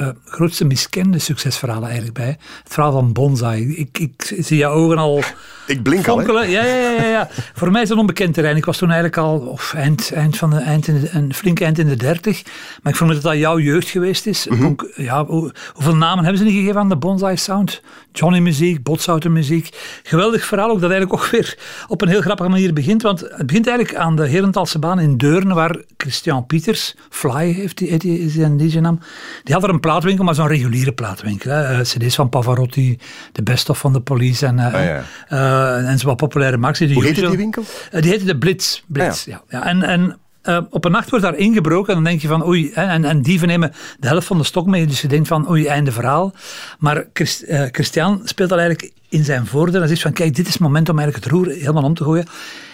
uh, grootste miskende succesverhalen eigenlijk bij. Het verhaal van Bonsai. Ik, ik zie je ogen al ik blink fonkelen. al, Ja, ja, ja, ja. Voor mij is het een onbekend terrein. Ik was toen eigenlijk al of eind, eind van de, eind in de, een flink eind in de dertig. Maar ik vermoed dat dat jouw jeugd geweest is. Mm ja, hoeveel namen hebben ze niet gegeven aan de Bonsai Sound? Johnny muziek, Botsouter muziek. Geweldig verhaal ook dat eigenlijk ook weer op een heel grappige manier begint. Want het begint eigenlijk aan de Herentalse baan in Deurne, waar Christian Pieters, Fly heeft die, die, zijn DJ-naam, die had er een plaatwinkel, maar zo'n reguliere plaatwinkel. Hè. Eh, CD's van Pavarotti, de Best of van de Police en, oh, ja. uh, en zo wat populaire maxi. Hoe heette die winkel? die heette de Blitz. Blitz ah, ja. ja. En, en uh, op een nacht wordt daar ingebroken en dan denk je van oei, en, en dieven nemen de helft van de stok mee, dus je denkt van oei, einde verhaal. Maar Christ, uh, Christian speelt dat eigenlijk in zijn voordeel en zegt van kijk, dit is het moment om eigenlijk het roer helemaal om te gooien.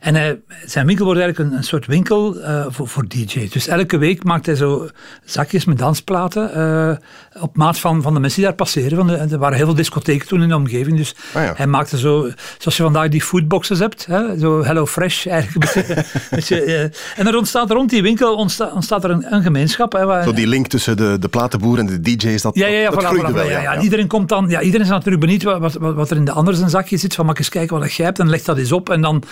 En hij, zijn winkel wordt eigenlijk een, een soort winkel uh, voor, voor DJ's. Dus elke week maakt hij zo zakjes met dansplaten uh, op maat van, van de mensen die daar passeren. De, er waren heel veel discotheken toen in de omgeving. Dus ah, ja. hij maakte zo, zoals je vandaag die foodboxes hebt, hè, zo Hello Fresh eigenlijk. beetje, uh, en er ontstaat rond die winkel ontstaat, ontstaat er een, een gemeenschap. Hè, zo die link tussen de, de platenboer en de DJ's, dat, ja, ja, ja, dat voilà, voilà, wel, ja, ja, Iedereen komt dan, ja, iedereen is natuurlijk benieuwd wat, wat, wat er in de andere zijn zakje zit. Van mag eens kijken wat jij hebt en leg dat eens op. En dan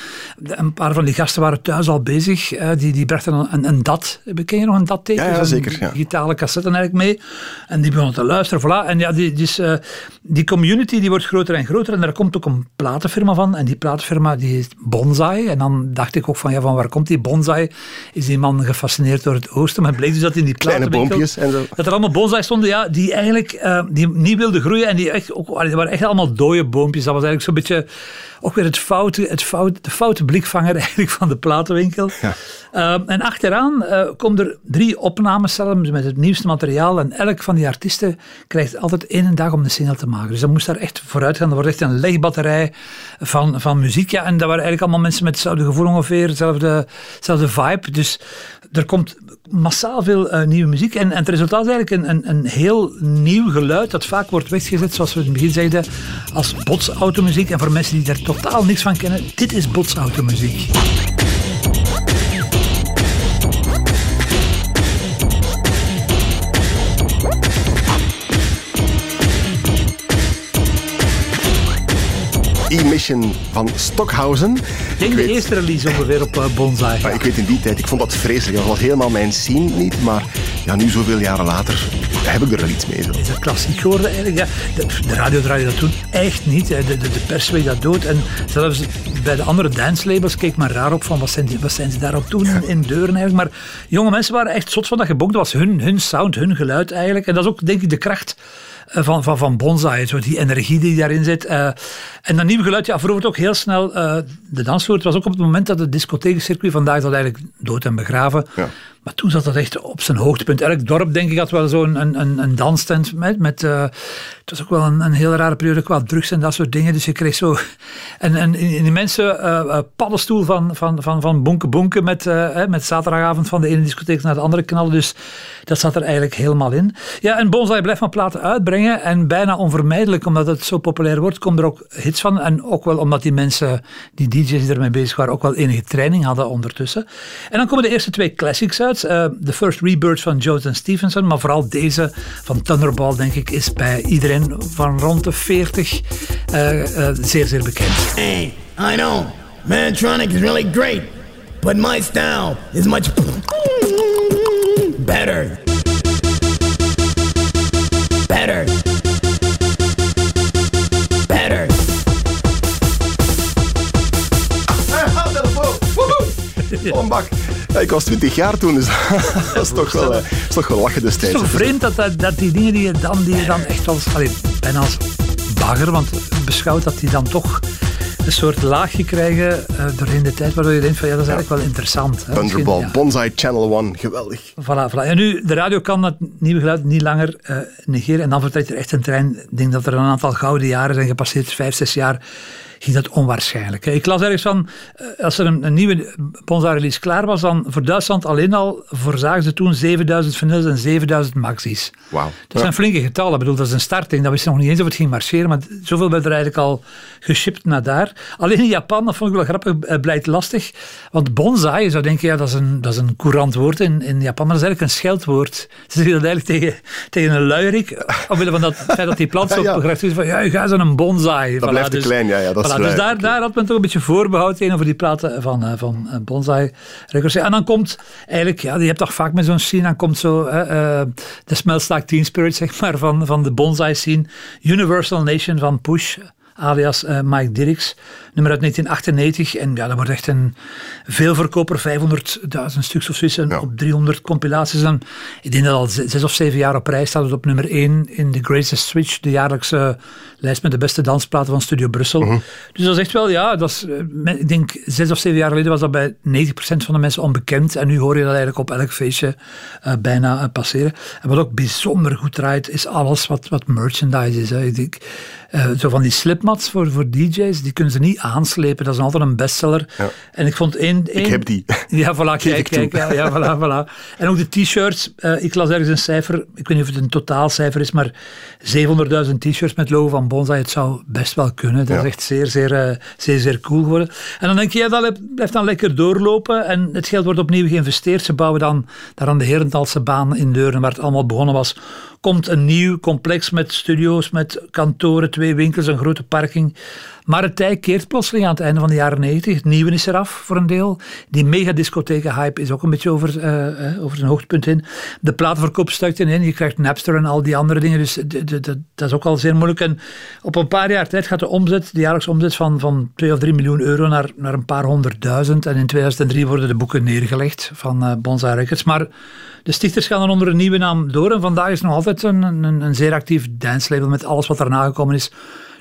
een paar van die gasten waren thuis al bezig. Die, die brachten een, een, een DAT. Ken je nog een DAT-teken? Ja, ja, zeker. Ja. digitale cassetten eigenlijk mee. En die begonnen te luisteren. Voilà. En ja, die, dus, uh, die community die wordt groter en groter. En daar komt ook een platenfirma van. En die platenfirma die is Bonsai. En dan dacht ik ook van, ja, van waar komt die Bonsai? Is die man gefascineerd door het oosten? Maar het bleek dus dat in die Kleine boompjes en zo. Dat er allemaal bonsai stonden, ja, die eigenlijk uh, die niet wilden groeien. En die, echt, ook, die waren echt allemaal dode boompjes. Dat was eigenlijk zo'n beetje ook weer het foute, het fout, de foute blikvanger eigenlijk van de platenwinkel. Ja. Uh, en achteraan uh, komen er drie opnamecellen met het nieuwste materiaal. En elk van die artiesten krijgt altijd één dag om de single te maken. Dus dan moest daar echt vooruit gaan. Er wordt echt een legbatterij van, van muziek. Ja, en dat waren eigenlijk allemaal mensen met hetzelfde gevoel ongeveer, hetzelfde, hetzelfde vibe. Dus er komt massaal veel uh, nieuwe muziek. En, en het resultaat is eigenlijk een, een, een heel nieuw geluid dat vaak wordt weggezet, zoals we in het begin zeiden, als botsautomuziek. En voor mensen die daar totaal niks van kennen, dit is botsautomuziek. E-Mission van Stockhausen. Ik denk de eerste release ongeveer op uh, Bonsai. Ja. Ik weet in die tijd, ik vond dat vreselijk. Dat was helemaal mijn scene niet, maar ja, nu zoveel jaren later heb ik er wel iets mee. Zo. Is dat klassiek geworden eigenlijk? Ja, de, de radio draaide dat toen echt niet. De, de, de pers weet dat dood. En zelfs bij de andere dancelabels keek maar raar op van wat zijn, die, wat zijn ze daar ook toen in, in deuren eigenlijk. Maar jonge mensen waren echt zot van dat gebok. Dat was hun, hun sound, hun geluid eigenlijk. En dat is ook denk ik de kracht eh, van, van, van bonsai, zo die energie die daarin zit. Uh, en dat nieuwe geluid, ja, verovert ook heel snel uh, de dansvloer. Het was ook op het moment dat het discotheekcircuit vandaag dat eigenlijk dood en begraven. Ja. Maar toen zat dat echt op zijn hoogtepunt. Elk dorp, denk ik, had wel zo'n een, een, een danstent met. met uh, het was ook wel een, een hele rare periode qua drugs en dat soort dingen. Dus je kreeg zo een, een, een immense uh, paddenstoel van, van, van, van bonken bonken met, uh, met zaterdagavond van de ene discotheek naar de andere knallen. Dus dat zat er eigenlijk helemaal in. Ja, en Bonsai blijft maar platen uitbrengen. En bijna onvermijdelijk, omdat het zo populair wordt, komen er ook hits van. En ook wel omdat die mensen, die DJ's die ermee bezig waren, ook wel enige training hadden ondertussen. En dan komen de eerste twee classics uit. De First Rebirth van Jonathan Stevenson, maar vooral deze van Thunderball, denk ik, is bij iedereen van rond de 40 uh, uh, zeer, zeer bekend. Hey, I know, Mantronic is really great, but my style is much better. Better. Better. Ombak. Ja, ik was 20 jaar toen, dus dat is toch wel, uh, is toch wel lachen destijds. Het is toch vreemd dat, dat, dat die dingen die je dan, die je dan echt als, allee, bijna als bagger, want beschouwt dat die dan toch een soort laagje krijgen uh, doorheen de tijd, waardoor je denkt van ja, dat is eigenlijk wel interessant. Hè? Thunderball, ja. Bonsai Channel One, geweldig. Voilà, voilà. En nu, de radio kan dat nieuwe geluid niet langer uh, negeren en dan vertrekt er echt een trein. Ik denk dat er een aantal gouden jaren zijn gepasseerd, vijf, zes jaar ging dat onwaarschijnlijk. Ik las ergens van, eh, als er een, een nieuwe Bonza-release klaar was, dan voor Duitsland alleen al voorzagen ze toen 7000 vinyls en 7000 maxis. Wauw. Dat zijn flinke getallen. Ik bedoel, dat is een starting. Dat wist nog niet eens of het ging marcheren, maar zoveel werd er eigenlijk al geshipped naar daar. Alleen in Japan, dat vond ik wel grappig, eh, blijkt lastig. Want bonsai, je zou denken, ja, dat is een, dat is een courant woord in, in Japan, maar dat is eigenlijk een scheldwoord. Ze zeggen dat eigenlijk tegen, tegen een luierik, omwille van dat feit dat die plant zo ja. is, van ja, je gaat zo'n bonsai. Dat blijft te dus, klein, ja. ja dat voilà, dus daar, daar had men toch een beetje voorbehoud over die platen van, uh, van uh, bonsai records. En dan komt eigenlijk, ja, je hebt toch vaak met zo'n scene, dan komt zo uh, de Smells Like Teen Spirit, zeg maar, van, van de bonsai scene. Universal Nation van Push alias Mike Dirks. Nummer uit 1998. En ja, dat wordt echt een veelverkoper. 500.000 stuks of zoiets. Ja. Op 300 compilaties. En ik denk dat al zes of zeven jaar op rij staat het op nummer 1 in The Greatest Switch. De jaarlijkse lijst met de beste dansplaten van Studio Brussel. Mhm. Dus dat is echt wel, ja, dat is, eh, ik denk zes of zeven jaar geleden was dat bij 90% van de mensen onbekend. En nu hoor je dat eigenlijk op elk feestje uh, bijna uh, passeren. En wat ook bijzonder goed draait, is alles wat, wat merchandise is. Hè. Ik denk, uh, zo van die slipmats voor, voor DJ's, die kunnen ze niet aanslepen. Dat is altijd een bestseller. Ja. En ik vond één... Ik heb die. Ja, voilà, kijk, kijk. Ja, ja, voilà, voilà. En ook de t-shirts. Uh, ik las ergens een cijfer, ik weet niet of het een totaalcijfer is, maar 700.000 t-shirts met logo van Bonsai, het zou best wel kunnen. Dat is echt zeer, zeer, uh, zeer, zeer cool geworden. En dan denk je, ja, dat blijft dan lekker doorlopen en het geld wordt opnieuw geïnvesteerd. Ze bouwen dan daar aan de Herentalse baan in Deuren, waar het allemaal begonnen was, komt een nieuw complex met studio's, met kantoren, twee winkels, een grote parking. Maar het tij keert plotseling aan het einde van de jaren 90. Het nieuwe is eraf voor een deel. Die megadiscotheken-hype is ook een beetje over, uh, over zijn hoogtepunt heen. De platenverkoop stuikt in. Je krijgt Napster en al die andere dingen. Dus dat is ook al zeer moeilijk. En op een paar jaar tijd gaat de omzet, de jaarlijkse omzet van, van 2 of 3 miljoen euro naar, naar een paar honderdduizend. En in 2003 worden de boeken neergelegd van uh, Bonza Records. Maar de stichters gaan dan onder een nieuwe naam door. En vandaag is nog altijd een, een, een zeer actief label met alles wat erna gekomen is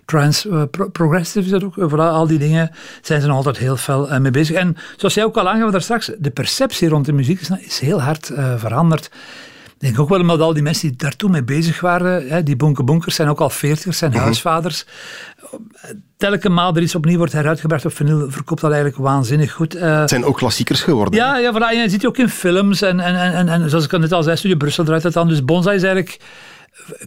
trans, uh, progressive is dat ook, vooral al die dingen zijn ze nog altijd heel fel uh, mee bezig. En zoals jij ook al aangaf daar straks, de perceptie rond de muziek is, is heel hard veranderd. Ik denk ook wel met al die mensen die daartoe mee bezig waren, hè, die bonke-bonkers zijn ook al veertigers, zijn mhm. huisvaders. Telke maal er iets opnieuw wordt heruitgebracht op vinyl, verkoopt dat eigenlijk waanzinnig goed. het zijn ook klassiekers geworden. Ja, ja voilà, je ziet je ook in films en, en, en, en zoals ik net al zei, Studio Brussel draait dat dan. Dus Bonsai is eigenlijk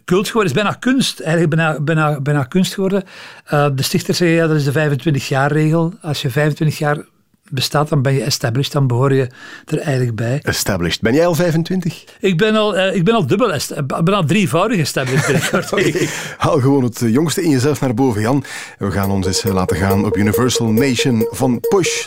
cult geworden. is bijna kunst, eigenlijk bijna, bijna, bijna kunst geworden. Uh, de stichter zei, ja, dat is de 25 jaar regel. Als je 25 jaar bestaat, dan ben je established, dan behoor je er eigenlijk bij. Established. Ben jij al 25? Ik ben al, uh, ik ben al dubbel, ik ben al drievoudig established. okay. Haal gewoon het jongste in jezelf naar boven, Jan. We gaan ons eens laten gaan op Universal Nation van Push.